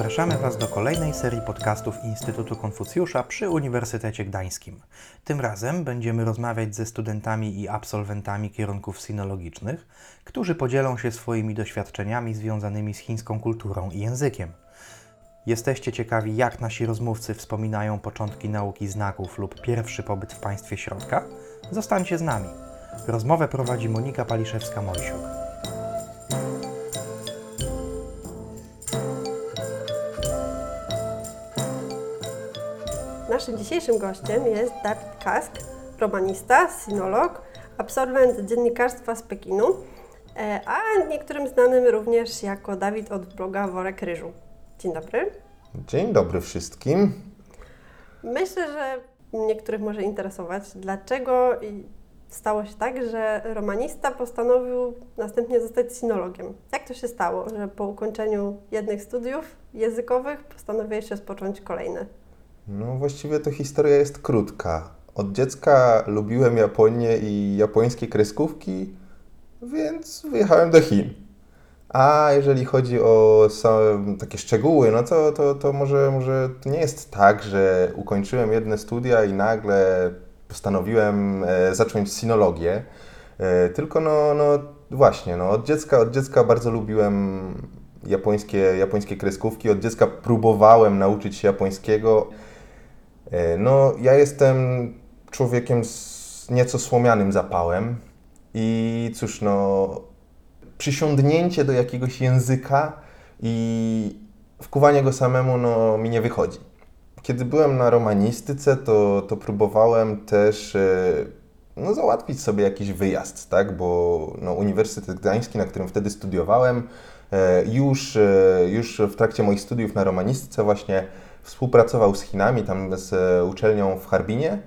Zapraszamy Was do kolejnej serii podcastów Instytutu Konfucjusza przy Uniwersytecie Gdańskim. Tym razem będziemy rozmawiać ze studentami i absolwentami kierunków sinologicznych, którzy podzielą się swoimi doświadczeniami związanymi z chińską kulturą i językiem. Jesteście ciekawi, jak nasi rozmówcy wspominają początki nauki znaków lub pierwszy pobyt w państwie środka? Zostańcie z nami. Rozmowę prowadzi Monika Paliszewska-Mojsiuk. Naszym dzisiejszym gościem jest Dawid Kask, romanista, sinolog, absolwent dziennikarstwa z Pekinu, e, a niektórym znanym również jako Dawid od bloga Worek Ryżu. Dzień dobry. Dzień dobry wszystkim. Myślę, że niektórych może interesować, dlaczego stało się tak, że romanista postanowił następnie zostać sinologiem. Jak to się stało, że po ukończeniu jednych studiów językowych postanowiłeś rozpocząć kolejne? No właściwie to historia jest krótka. Od dziecka lubiłem Japonię i japońskie kreskówki, więc wyjechałem do Chin. A jeżeli chodzi o takie szczegóły, no to, to, to może, może to nie jest tak, że ukończyłem jedne studia i nagle postanowiłem e, zacząć sinologię. E, tylko no, no właśnie, no, od, dziecka, od dziecka bardzo lubiłem japońskie, japońskie kreskówki. Od dziecka próbowałem nauczyć się japońskiego. E, no, ja jestem człowiekiem z nieco słomianym zapałem i cóż, no, przysiądnięcie do jakiegoś języka i wkuwanie go samemu, no, mi nie wychodzi. Kiedy byłem na romanistyce, to, to próbowałem też e, no, załatwić sobie jakiś wyjazd, tak? bo no, Uniwersytet Gdański, na którym wtedy studiowałem, e, już, już w trakcie moich studiów na romanistyce właśnie współpracował z Chinami, tam z e, uczelnią w Harbinie.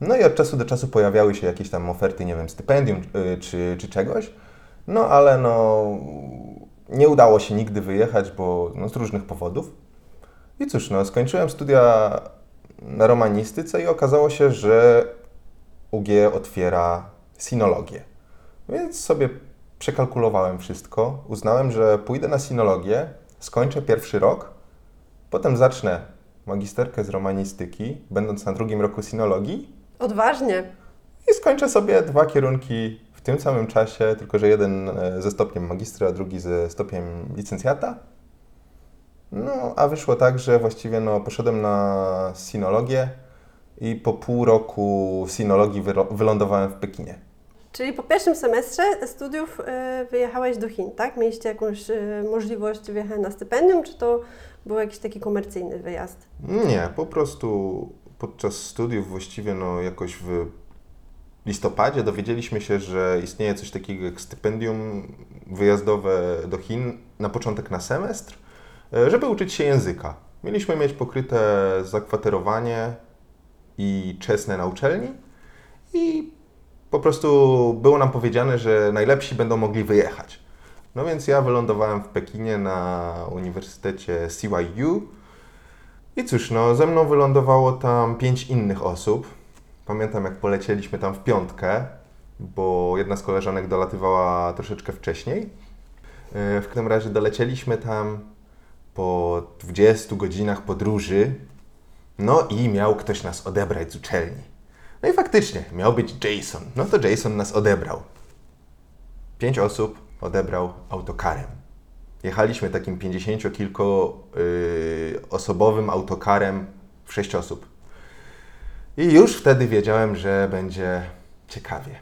No i od czasu do czasu pojawiały się jakieś tam oferty, nie wiem, stypendium e, czy, czy czegoś. No ale no, nie udało się nigdy wyjechać, bo no, z różnych powodów. I cóż, no, skończyłem studia na romanistyce i okazało się, że UG otwiera sinologię. Więc sobie przekalkulowałem wszystko. Uznałem, że pójdę na sinologię, skończę pierwszy rok, potem zacznę magisterkę z romanistyki, będąc na drugim roku sinologii. Odważnie. I skończę sobie dwa kierunki w tym samym czasie, tylko że jeden e, ze stopniem magistra, a drugi ze stopniem licencjata. No, a wyszło tak, że właściwie no, poszedłem na sinologię i po pół roku sinologii wylądowałem w Pekinie. Czyli po pierwszym semestrze studiów e, wyjechałeś do Chin, tak? Mieliście jakąś e, możliwość wyjechania na stypendium, czy to był jakiś taki komercyjny wyjazd? Nie, po prostu podczas studiów właściwie no jakoś w listopadzie dowiedzieliśmy się, że istnieje coś takiego jak stypendium wyjazdowe do Chin na początek na semestr, e, żeby uczyć się języka. Mieliśmy mieć pokryte zakwaterowanie i czesne na uczelni i po prostu było nam powiedziane, że najlepsi będą mogli wyjechać. No więc ja wylądowałem w Pekinie na Uniwersytecie CYU. I cóż, no ze mną wylądowało tam pięć innych osób. Pamiętam jak polecieliśmy tam w piątkę, bo jedna z koleżanek dolatywała troszeczkę wcześniej. E, w każdym razie dolecieliśmy tam po 20 godzinach podróży. No i miał ktoś nas odebrać z uczelni. No i faktycznie, miał być Jason. No to Jason nas odebrał. Pięć osób, odebrał autokarem. Jechaliśmy takim 50-kilkoosobowym yy, autokarem w 6 osób. I już wtedy wiedziałem, że będzie ciekawie.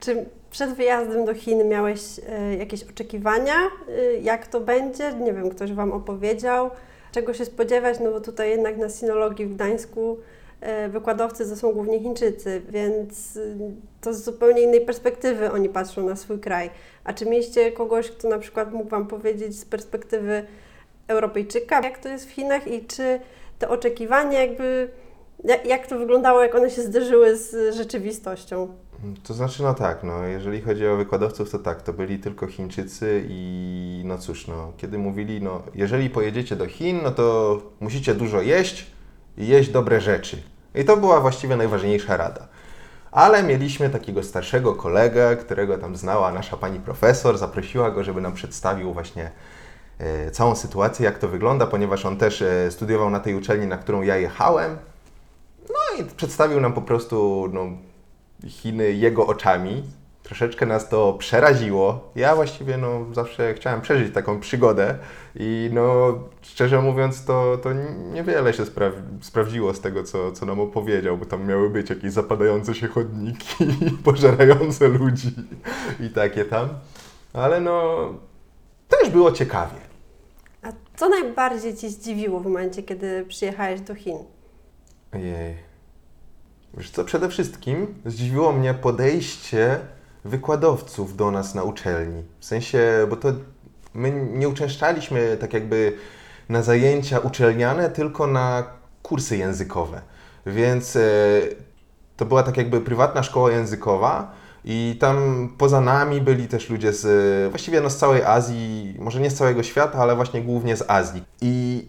Czy przed wyjazdem do Chin miałeś y, jakieś oczekiwania? Y, jak to będzie? Nie wiem, ktoś Wam opowiedział? Czego się spodziewać? No bo tutaj jednak na sinologii w Gdańsku wykładowcy to są głównie Chińczycy, więc y, to z zupełnie innej perspektywy oni patrzą na swój kraj. A czy mieliście kogoś, kto na przykład mógł Wam powiedzieć z perspektywy Europejczyka, jak to jest w Chinach i czy te oczekiwania jakby, jak to wyglądało, jak one się zderzyły z rzeczywistością? To znaczy, no tak, no, jeżeli chodzi o wykładowców, to tak, to byli tylko Chińczycy i no cóż, no, kiedy mówili, no, jeżeli pojedziecie do Chin, no to musicie dużo jeść i jeść dobre rzeczy. I to była właściwie najważniejsza rada. Ale mieliśmy takiego starszego kolegę, którego tam znała nasza pani profesor, zaprosiła go, żeby nam przedstawił właśnie e, całą sytuację, jak to wygląda, ponieważ on też e, studiował na tej uczelni, na którą ja jechałem. No i przedstawił nam po prostu no, Chiny jego oczami. Troszeczkę nas to przeraziło. Ja właściwie no, zawsze chciałem przeżyć taką przygodę i no, szczerze mówiąc to, to niewiele się spra- sprawdziło z tego, co, co nam opowiedział, bo tam miały być jakieś zapadające się chodniki, pożerające ludzi i takie tam. Ale no, też było ciekawie. A co najbardziej Ci zdziwiło w momencie, kiedy przyjechałeś do Chin? Ojej. Wiesz co, przede wszystkim zdziwiło mnie podejście wykładowców do nas na uczelni. W sensie, bo to my nie uczęszczaliśmy tak jakby na zajęcia uczelniane, tylko na kursy językowe. Więc e, to była tak jakby prywatna szkoła językowa i tam poza nami byli też ludzie z właściwie no z całej Azji, może nie z całego świata, ale właśnie głównie z Azji. I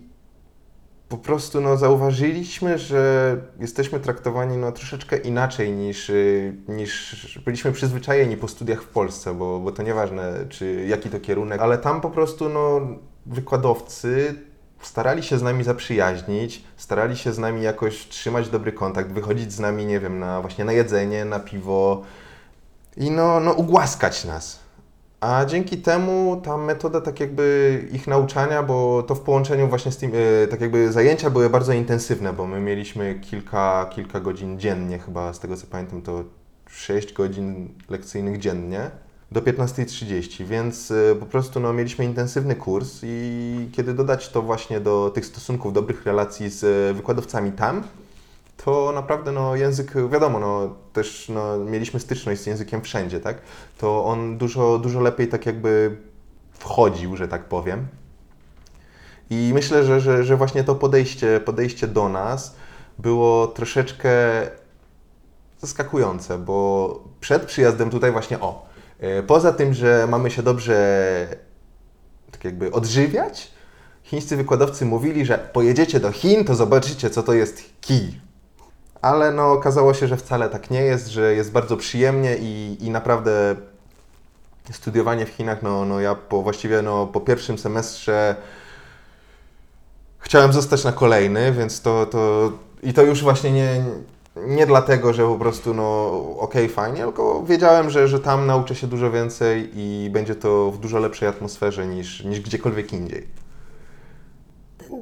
po prostu no, zauważyliśmy, że jesteśmy traktowani no, troszeczkę inaczej niż, y, niż byliśmy przyzwyczajeni po studiach w Polsce, bo, bo to nieważne, czy jaki to kierunek, ale tam po prostu no, wykładowcy starali się z nami zaprzyjaźnić, starali się z nami jakoś trzymać dobry kontakt, wychodzić z nami, nie wiem, na właśnie na jedzenie, na piwo i no, no ugłaskać nas. A dzięki temu ta metoda tak jakby ich nauczania, bo to w połączeniu właśnie z tym, e, tak jakby zajęcia były bardzo intensywne, bo my mieliśmy kilka, kilka godzin dziennie, chyba z tego co pamiętam to 6 godzin lekcyjnych dziennie do 15.30, więc e, po prostu no, mieliśmy intensywny kurs i kiedy dodać to właśnie do tych stosunków, dobrych relacji z e, wykładowcami tam, to naprawdę no, język, wiadomo, no, też no, mieliśmy styczność z językiem wszędzie, tak? To on dużo, dużo lepiej tak jakby wchodził, że tak powiem. I myślę, że, że, że właśnie to podejście, podejście do nas było troszeczkę zaskakujące, bo przed przyjazdem tutaj właśnie o, e, poza tym, że mamy się dobrze tak jakby odżywiać, chińscy wykładowcy mówili, że pojedziecie do Chin, to zobaczycie, co to jest kij. Ale no, okazało się, że wcale tak nie jest, że jest bardzo przyjemnie i, i naprawdę studiowanie w Chinach, no, no ja po, właściwie no, po pierwszym semestrze chciałem zostać na kolejny, więc to, to i to już właśnie nie, nie dlatego, że po prostu no okej, fajnie, tylko wiedziałem, że, że tam nauczę się dużo więcej i będzie to w dużo lepszej atmosferze niż, niż gdziekolwiek indziej.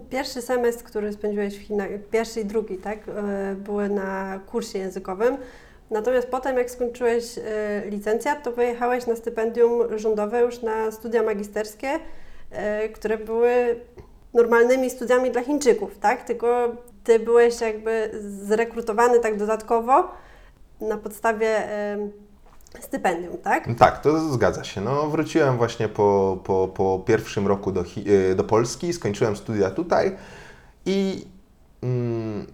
Pierwszy semestr, który spędziłeś w Chinach, pierwszy i drugi, tak, e, były na kursie językowym. Natomiast potem, jak skończyłeś e, licencjat, to wyjechałeś na stypendium rządowe już na studia magisterskie, e, które były normalnymi studiami dla Chińczyków, tak? Tylko ty byłeś jakby zrekrutowany tak dodatkowo na podstawie stypendium, tak? Tak, to zgadza się. No, wróciłem właśnie po, po, po pierwszym roku do, y, do Polski, skończyłem studia tutaj i mm,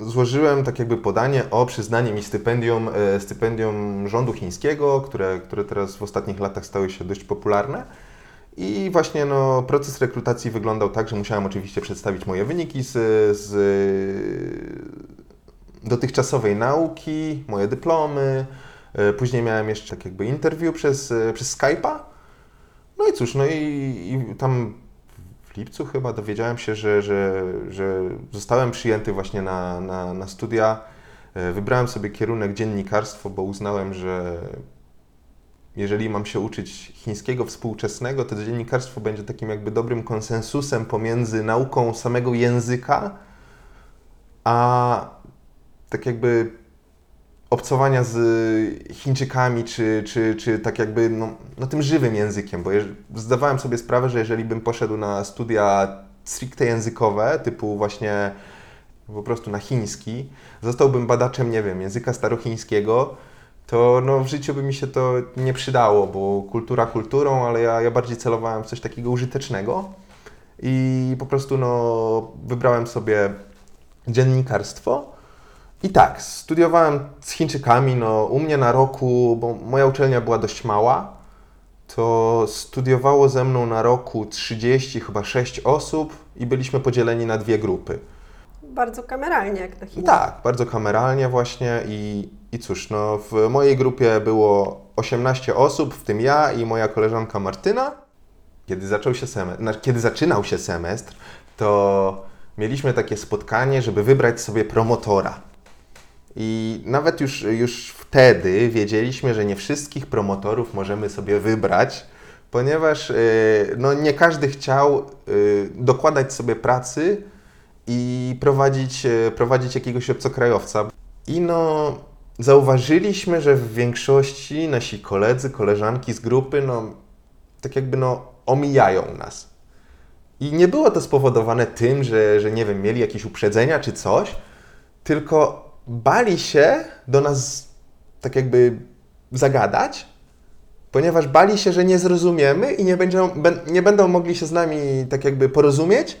złożyłem tak jakby podanie o przyznanie mi stypendium, e, stypendium rządu chińskiego, które, które teraz w ostatnich latach stały się dość popularne. I właśnie no, proces rekrutacji wyglądał tak, że musiałem oczywiście przedstawić moje wyniki z, z dotychczasowej nauki, moje dyplomy. E, Później miałem jeszcze tak jakby interview przez, e, przez Skype'a. No i cóż, no i, i tam w lipcu chyba dowiedziałem się, że, że, że zostałem przyjęty właśnie na, na, na studia. E, Wybrałem sobie kierunek dziennikarstwo, bo uznałem, że jeżeli mam się uczyć chińskiego współczesnego, to dziennikarstwo będzie takim jakby dobrym konsensusem pomiędzy nauką samego języka, a tak jakby obcowania z Chińczykami, czy, czy, czy tak jakby no, no tym żywym językiem, bo zdawałem sobie sprawę, że jeżeli bym poszedł na studia stricte językowe, typu właśnie po prostu na chiński, zostałbym badaczem, nie wiem, języka starochińskiego, to no, w życiu by mi się to nie przydało, bo kultura kulturą, ale ja, ja bardziej celowałem w coś takiego użytecznego i po prostu no, wybrałem sobie dziennikarstwo. I tak, studiowałem z Chińczykami, no u mnie na roku, bo moja uczelnia była dość mała, to studiowało ze mną na roku 30, chyba 6 osób i byliśmy podzieleni na dwie grupy. Bardzo kameralnie jak na Chinach. Tak, bardzo kameralnie właśnie i, i cóż, no w mojej grupie było 18 osób, w tym ja i moja koleżanka Martyna. kiedy zaczął się semestr, kiedy zaczynał się semestr, to mieliśmy takie spotkanie, żeby wybrać sobie promotora. I nawet już, już wtedy wiedzieliśmy, że nie wszystkich promotorów możemy sobie wybrać, ponieważ y, no, nie każdy chciał y, dokładać sobie pracy i prowadzić, y, prowadzić jakiegoś obcokrajowca. I no, zauważyliśmy, że w większości nasi koledzy, koleżanki z grupy, no, tak jakby no, omijają nas. I nie było to spowodowane tym, że, że nie wiem, mieli jakieś uprzedzenia czy coś, tylko bali się do nas tak jakby zagadać, ponieważ bali się, że nie zrozumiemy i nie, będą, nie będą mogli się z nami tak jakby porozumieć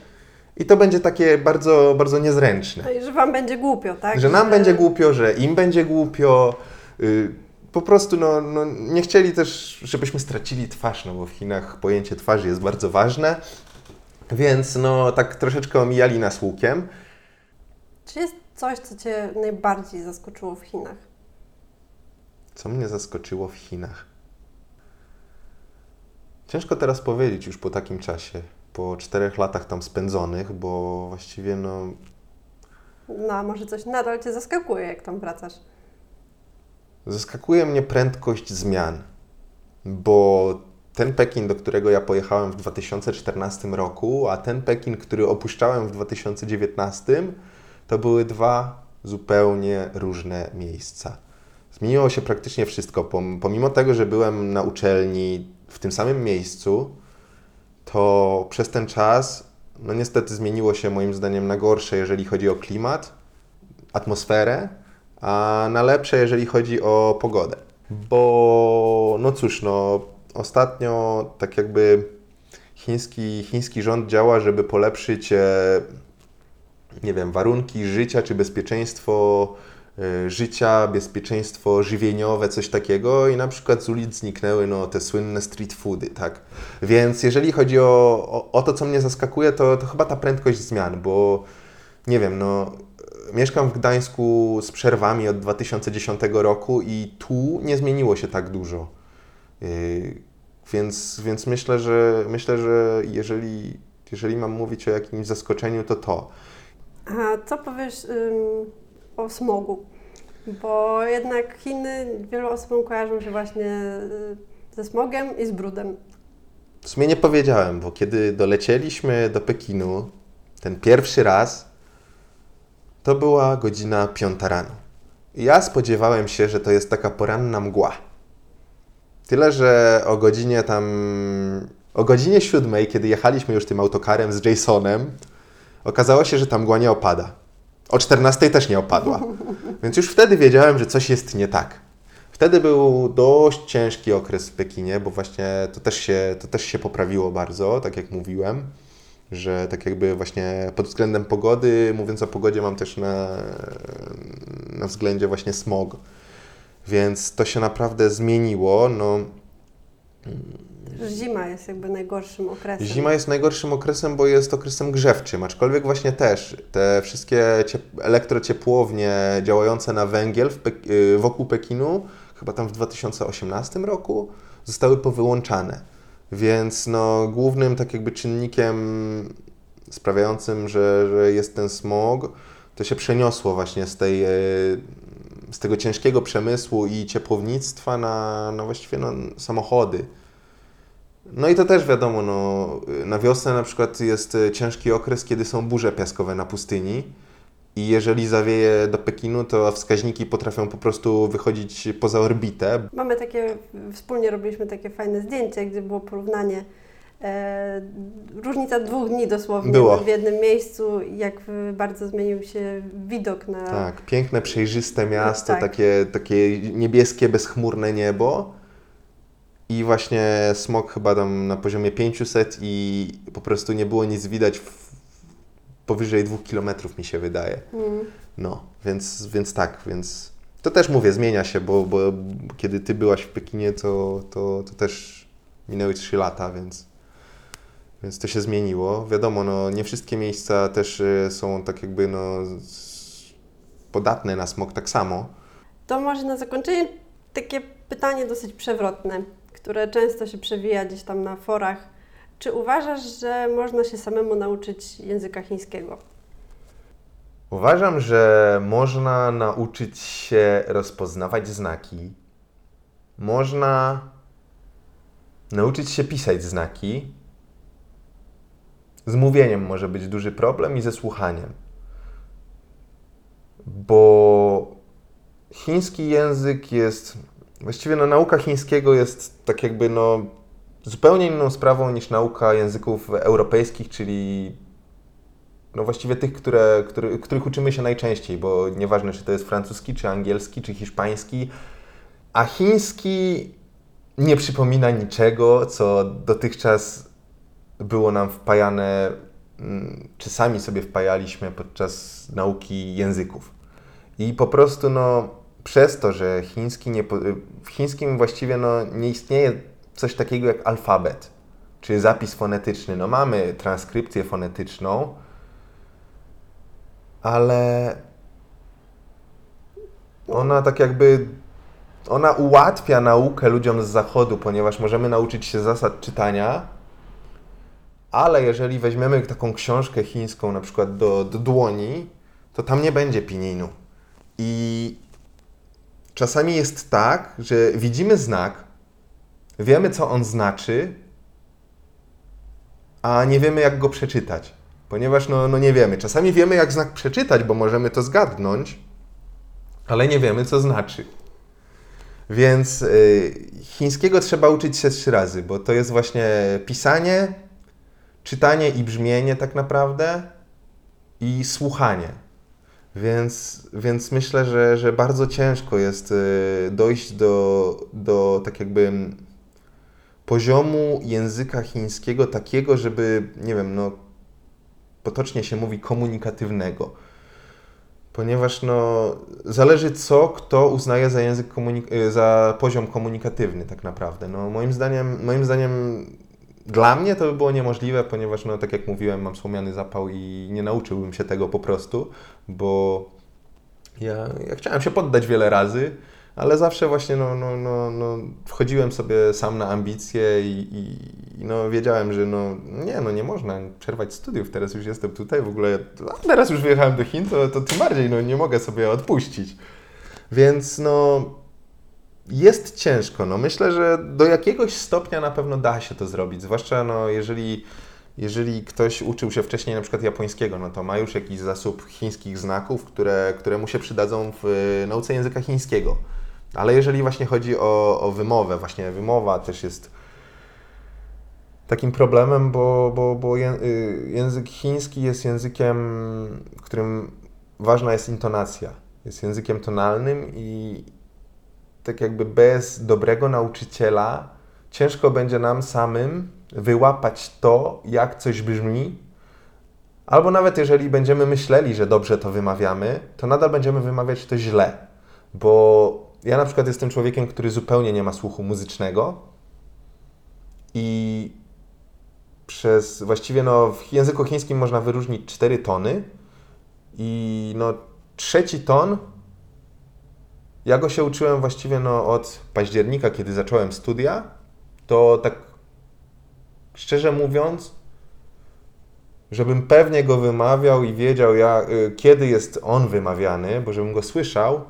i to będzie takie bardzo, bardzo niezręczne. I że Wam będzie głupio, tak? Że nam będzie głupio, że im będzie głupio. y, Po prostu no, no, nie chcieli też, żebyśmy stracili twarz, no bo w Chinach pojęcie twarzy jest bardzo ważne. Więc no tak troszeczkę omijali nas łukiem. Czy jest coś, co Cię najbardziej zaskoczyło w Chinach? Co mnie zaskoczyło w Chinach? Ciężko teraz powiedzieć już po takim czasie, po czterech latach tam spędzonych, bo właściwie no No, a może coś nadal Cię zaskakuje, jak tam wracasz? Zaskakuje mnie prędkość zmian, bo ten Pekin, do którego ja pojechałem w 2014 roku, a ten Pekin, który opuszczałem w 2019, to były dwa zupełnie różne miejsca. Zmieniło się praktycznie wszystko. Pom- Pomimo tego, że byłem na uczelni w tym samym miejscu, to przez ten czas, no niestety zmieniło się moim zdaniem na gorsze, jeżeli chodzi o klimat, atmosferę, a na lepsze, jeżeli chodzi o pogodę. Bo, no cóż, no ostatnio tak jakby chiński, chiński rząd działa, żeby polepszyć, e, nie wiem, warunki życia czy bezpieczeństwo e, życia, bezpieczeństwo żywieniowe, coś takiego i na przykład z ulic zniknęły no, te słynne street foody, tak? Więc jeżeli chodzi o, o, o to, co mnie zaskakuje, to, to chyba ta prędkość zmian, bo nie wiem, no mieszkam w Gdańsku z przerwami od 2010 roku i tu nie zmieniło się tak dużo. Yy, więc, więc myślę, że myślę, że jeżeli, jeżeli mam mówić o jakimś zaskoczeniu, to to. A co powiesz ym, o smogu? Bo jednak Chiny wielu osobom kojarzą się właśnie y, ze smogiem i z brudem. W sumie nie powiedziałem, bo kiedy dolecieliśmy do Pekinu ten pierwszy raz, to była godzina piąta rano. I ja spodziewałem się, że to jest taka poranna mgła. Tyle, że o godzinie tam. O godzinie siódmej, kiedy jechaliśmy już tym autokarem z Jasonem, okazało się, że ta mgła nie opada. O 14 też nie opadła. Więc już wtedy wiedziałem, że coś jest nie tak. Wtedy był dość ciężki okres w Pekinie, bo właśnie to też się, to też się poprawiło bardzo, tak jak mówiłem, że tak jakby właśnie pod względem pogody, mówiąc o pogodzie, mam też na, na względzie właśnie smog. Więc to się naprawdę zmieniło. No, Zima jest jakby najgorszym okresem. Zima jest najgorszym okresem, bo jest okresem grzewczym, aczkolwiek właśnie też te wszystkie ciep- elektrociepłownie działające na węgiel Pek- y, wokół Pekinu, chyba tam w 2018 roku, zostały powyłączane. Więc no, głównym tak jakby czynnikiem sprawiającym, że, że jest ten smog, to się przeniosło właśnie z, tej, e, z tego ciężkiego przemysłu i ciepłownictwa na, na właściwie no, samochody. No i to też wiadomo, no, na wiosnę na przykład jest e, ciężki okres, kiedy są burze piaskowe na pustyni i jeżeli zawieje do Pekinu, to wskaźniki potrafią po prostu wychodzić poza orbitę. Mamy takie, wspólnie robiliśmy takie fajne zdjęcie, gdzie było porównanie, e, różnica dwóch dni dosłownie Było. w jednym miejscu, jak bardzo zmienił się widok na... Tak, piękne, przejrzyste miasto, Tak. takie, takie niebieskie, bezchmurne niebo. I właśnie smog chyba tam na poziomie 500 i po prostu nie było nic widać powyżej dwóch kilometrów mi się wydaje. Mm. No, więc, więc tak, więc to też mówię, zmienia się, bo, bo kiedy ty byłaś w Pekinie, to, to, to też minęły 3 lata, więc, więc to się zmieniło. Wiadomo, no, nie wszystkie miejsca też y, są tak jakby no, podatne na smog tak samo. To może na zakończenie takie pytanie dosyć przewrotne, które często się przewija gdzieś tam na forach. Czy uważasz, że można się samemu nauczyć języka chińskiego? Uważam, że można nauczyć się rozpoznawać znaki. Można nauczyć się pisać znaki. Z mówieniem może być duży problem i ze słuchaniem. Bo chiński język jest. Właściwie no, nauka chińskiego jest tak jakby no, zupełnie inną sprawą niż nauka języków europejskich, czyli no właściwie tych, które, które, których uczymy się najczęściej, bo nieważne czy to jest francuski, czy angielski, czy hiszpański, a chiński nie przypomina niczego, co dotychczas było nam wpajane, mm, czy sami sobie wpajaliśmy podczas nauki języków. I po prostu no, przez to, że chiński nie, w chińskim właściwie no, nie istnieje coś takiego jak alfabet, czy zapis fonetyczny. No mamy transkrypcję fonetyczną, ale ona tak jakby ona ułatwia naukę ludziom z zachodu, ponieważ możemy nauczyć się zasad czytania, ale jeżeli weźmiemy taką książkę chińską na przykład do, do dłoni, to tam nie będzie pininu. I czasami jest tak, że widzimy znak, wiemy co on znaczy, a nie wiemy jak go przeczytać. Ponieważ no, no nie wiemy. Czasami wiemy jak znak przeczytać, bo możemy to zgadnąć, ale nie wiemy co znaczy. Więc y, chińskiego trzeba uczyć się trzy razy, bo to jest właśnie pisanie, czytanie i brzmienie tak naprawdę i słuchanie. Więc, więc myślę, że, że bardzo ciężko jest y, dojść do, do tak jakby poziomu języka chińskiego takiego, żeby, nie wiem, no potocznie się mówi komunikatywnego. Ponieważ no, zależy co kto uznaje za język y, za poziom komunikatywny tak naprawdę. No, moim zdaniem, moim zdaniem dla mnie to by było niemożliwe, ponieważ no, tak jak mówiłem, mam słomiany zapał i nie nauczyłbym się tego po prostu, bo ja, ja chciałem się poddać wiele razy, ale zawsze właśnie no, no, no, no, wchodziłem sobie sam na ambicje i, i, no, wiedziałem, że no, nie, no nie można przerwać studiów, teraz już jestem tutaj, w ogóle a teraz już wyjechałem do Chin, to, to tym bardziej no, nie mogę sobie odpuścić. Więc no jest ciężko. No, myślę, że do jakiegoś stopnia na pewno da się to zrobić, zwłaszcza no, jeżeli, jeżeli ktoś uczył się wcześniej na przykład japońskiego, no to ma już jakiś zasób chińskich znaków, które, które mu się przydadzą w y, nauce języka chińskiego. Ale jeżeli właśnie chodzi o, o wymowę, właśnie wymowa też jest takim problemem, bo, bo, bo y, język chiński jest językiem, w którym ważna jest intonacja. Jest językiem tonalnym i tak jakby bez dobrego nauczyciela ciężko będzie nam samym wyłapać to, jak coś brzmi. Albo nawet jeżeli będziemy myśleli, że dobrze to wymawiamy, to nadal będziemy wymawiać to źle. Bo ja na przykład jestem człowiekiem, który zupełnie nie ma słuchu muzycznego i przez właściwie no, w języku chińskim można wyróżnić cztery tony i no, trzeci ton ja go się uczyłem właściwie no, od października, kiedy zacząłem studia. To tak szczerze mówiąc, żebym pewnie go wymawiał i wiedział, ja, y, kiedy jest on wymawiany, bo żebym go słyszał,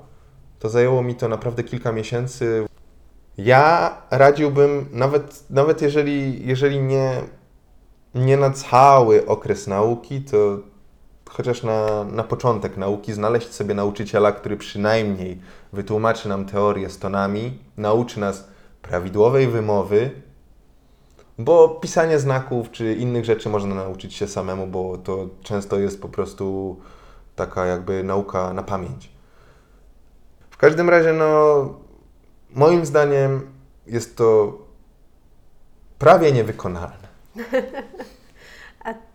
to zajęło mi to naprawdę kilka miesięcy. Ja radziłbym, nawet, nawet jeżeli, jeżeli nie, nie na cały okres nauki, to chociaż na, na początek nauki znaleźć sobie nauczyciela, który przynajmniej wytłumaczy nam teorię z tonami, nauczy nas prawidłowej wymowy, bo pisanie znaków czy innych rzeczy można nauczyć się samemu, bo to często jest po prostu taka jakby nauka na pamięć. W każdym razie, no, moim zdaniem jest to prawie niewykonalne.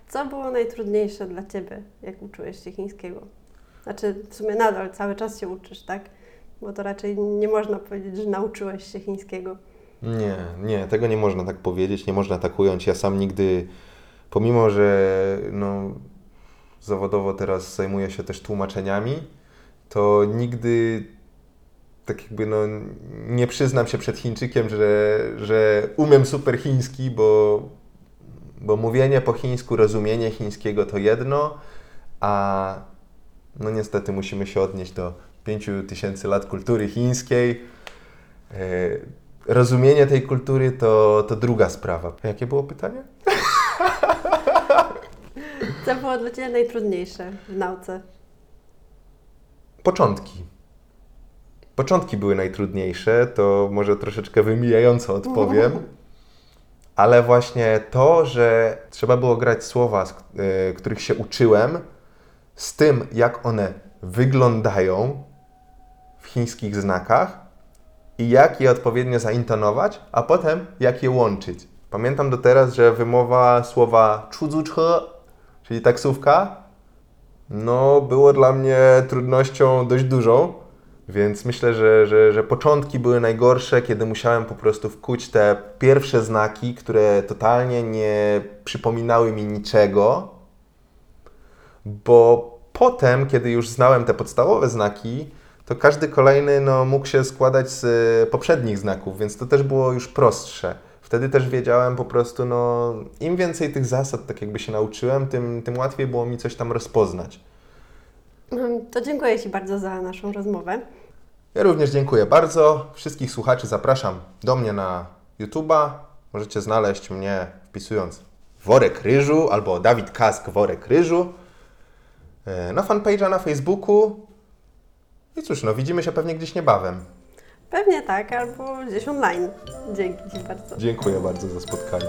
Co było najtrudniejsze dla Ciebie, jak uczyłeś się chińskiego? Znaczy, w sumie nadal cały czas się uczysz, tak? Bo to raczej nie można powiedzieć, że nauczyłeś się chińskiego. Nie, nie, tego nie można tak powiedzieć, nie można tak ująć. Ja sam nigdy, pomimo że no, zawodowo teraz zajmuję się też tłumaczeniami, to nigdy tak jakby no, nie przyznam się przed Chińczykiem, że, że umiem super chiński, bo bo mówienie po chińsku, rozumienie chińskiego to jedno, a no niestety musimy się odnieść do 5000 lat kultury chińskiej. E, Rozumienie tej kultury to, to druga sprawa. Jakie było pytanie? Co było dla Ciebie najtrudniejsze w nauce? Początki. Początki były najtrudniejsze, to może troszeczkę wymijająco odpowiem, ale właśnie to, że trzeba było grać słowa, z, y, których się uczyłem, z tym, jak one wyglądają w chińskich znakach i jak je odpowiednio zaintonować, a potem jak je łączyć. Pamiętam do teraz, że wymowa słowa chuzuchhe, czyli taksówka, no było dla mnie trudnością dość dużą więc myślę, że, że, że początki były najgorsze, kiedy musiałem po prostu wkuć te pierwsze znaki, które totalnie nie przypominały mi niczego, bo potem, kiedy już znałem te podstawowe znaki, to każdy kolejny no, mógł się składać z y, poprzednich znaków, więc to też było już prostsze. Wtedy też wiedziałem po prostu, no, im więcej tych zasad tak jakby się nauczyłem, tym, tym łatwiej było mi coś tam rozpoznać. Mm, To dziękuję Ci bardzo za naszą rozmowę. Ja również dziękuję bardzo. Wszystkich słuchaczy zapraszam do mnie na YouTube'a. Możecie znaleźć mnie wpisując Worek Ryżu albo Dawid Kask Worek Ryżu. E, Na fanpage'a na Facebooku. I cóż, no widzimy się pewnie gdzieś niebawem. Pewnie tak, albo gdzieś online. Dzięki Ci bardzo. Dziękuję bardzo za spotkanie.